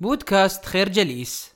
بودكاست خير جليس.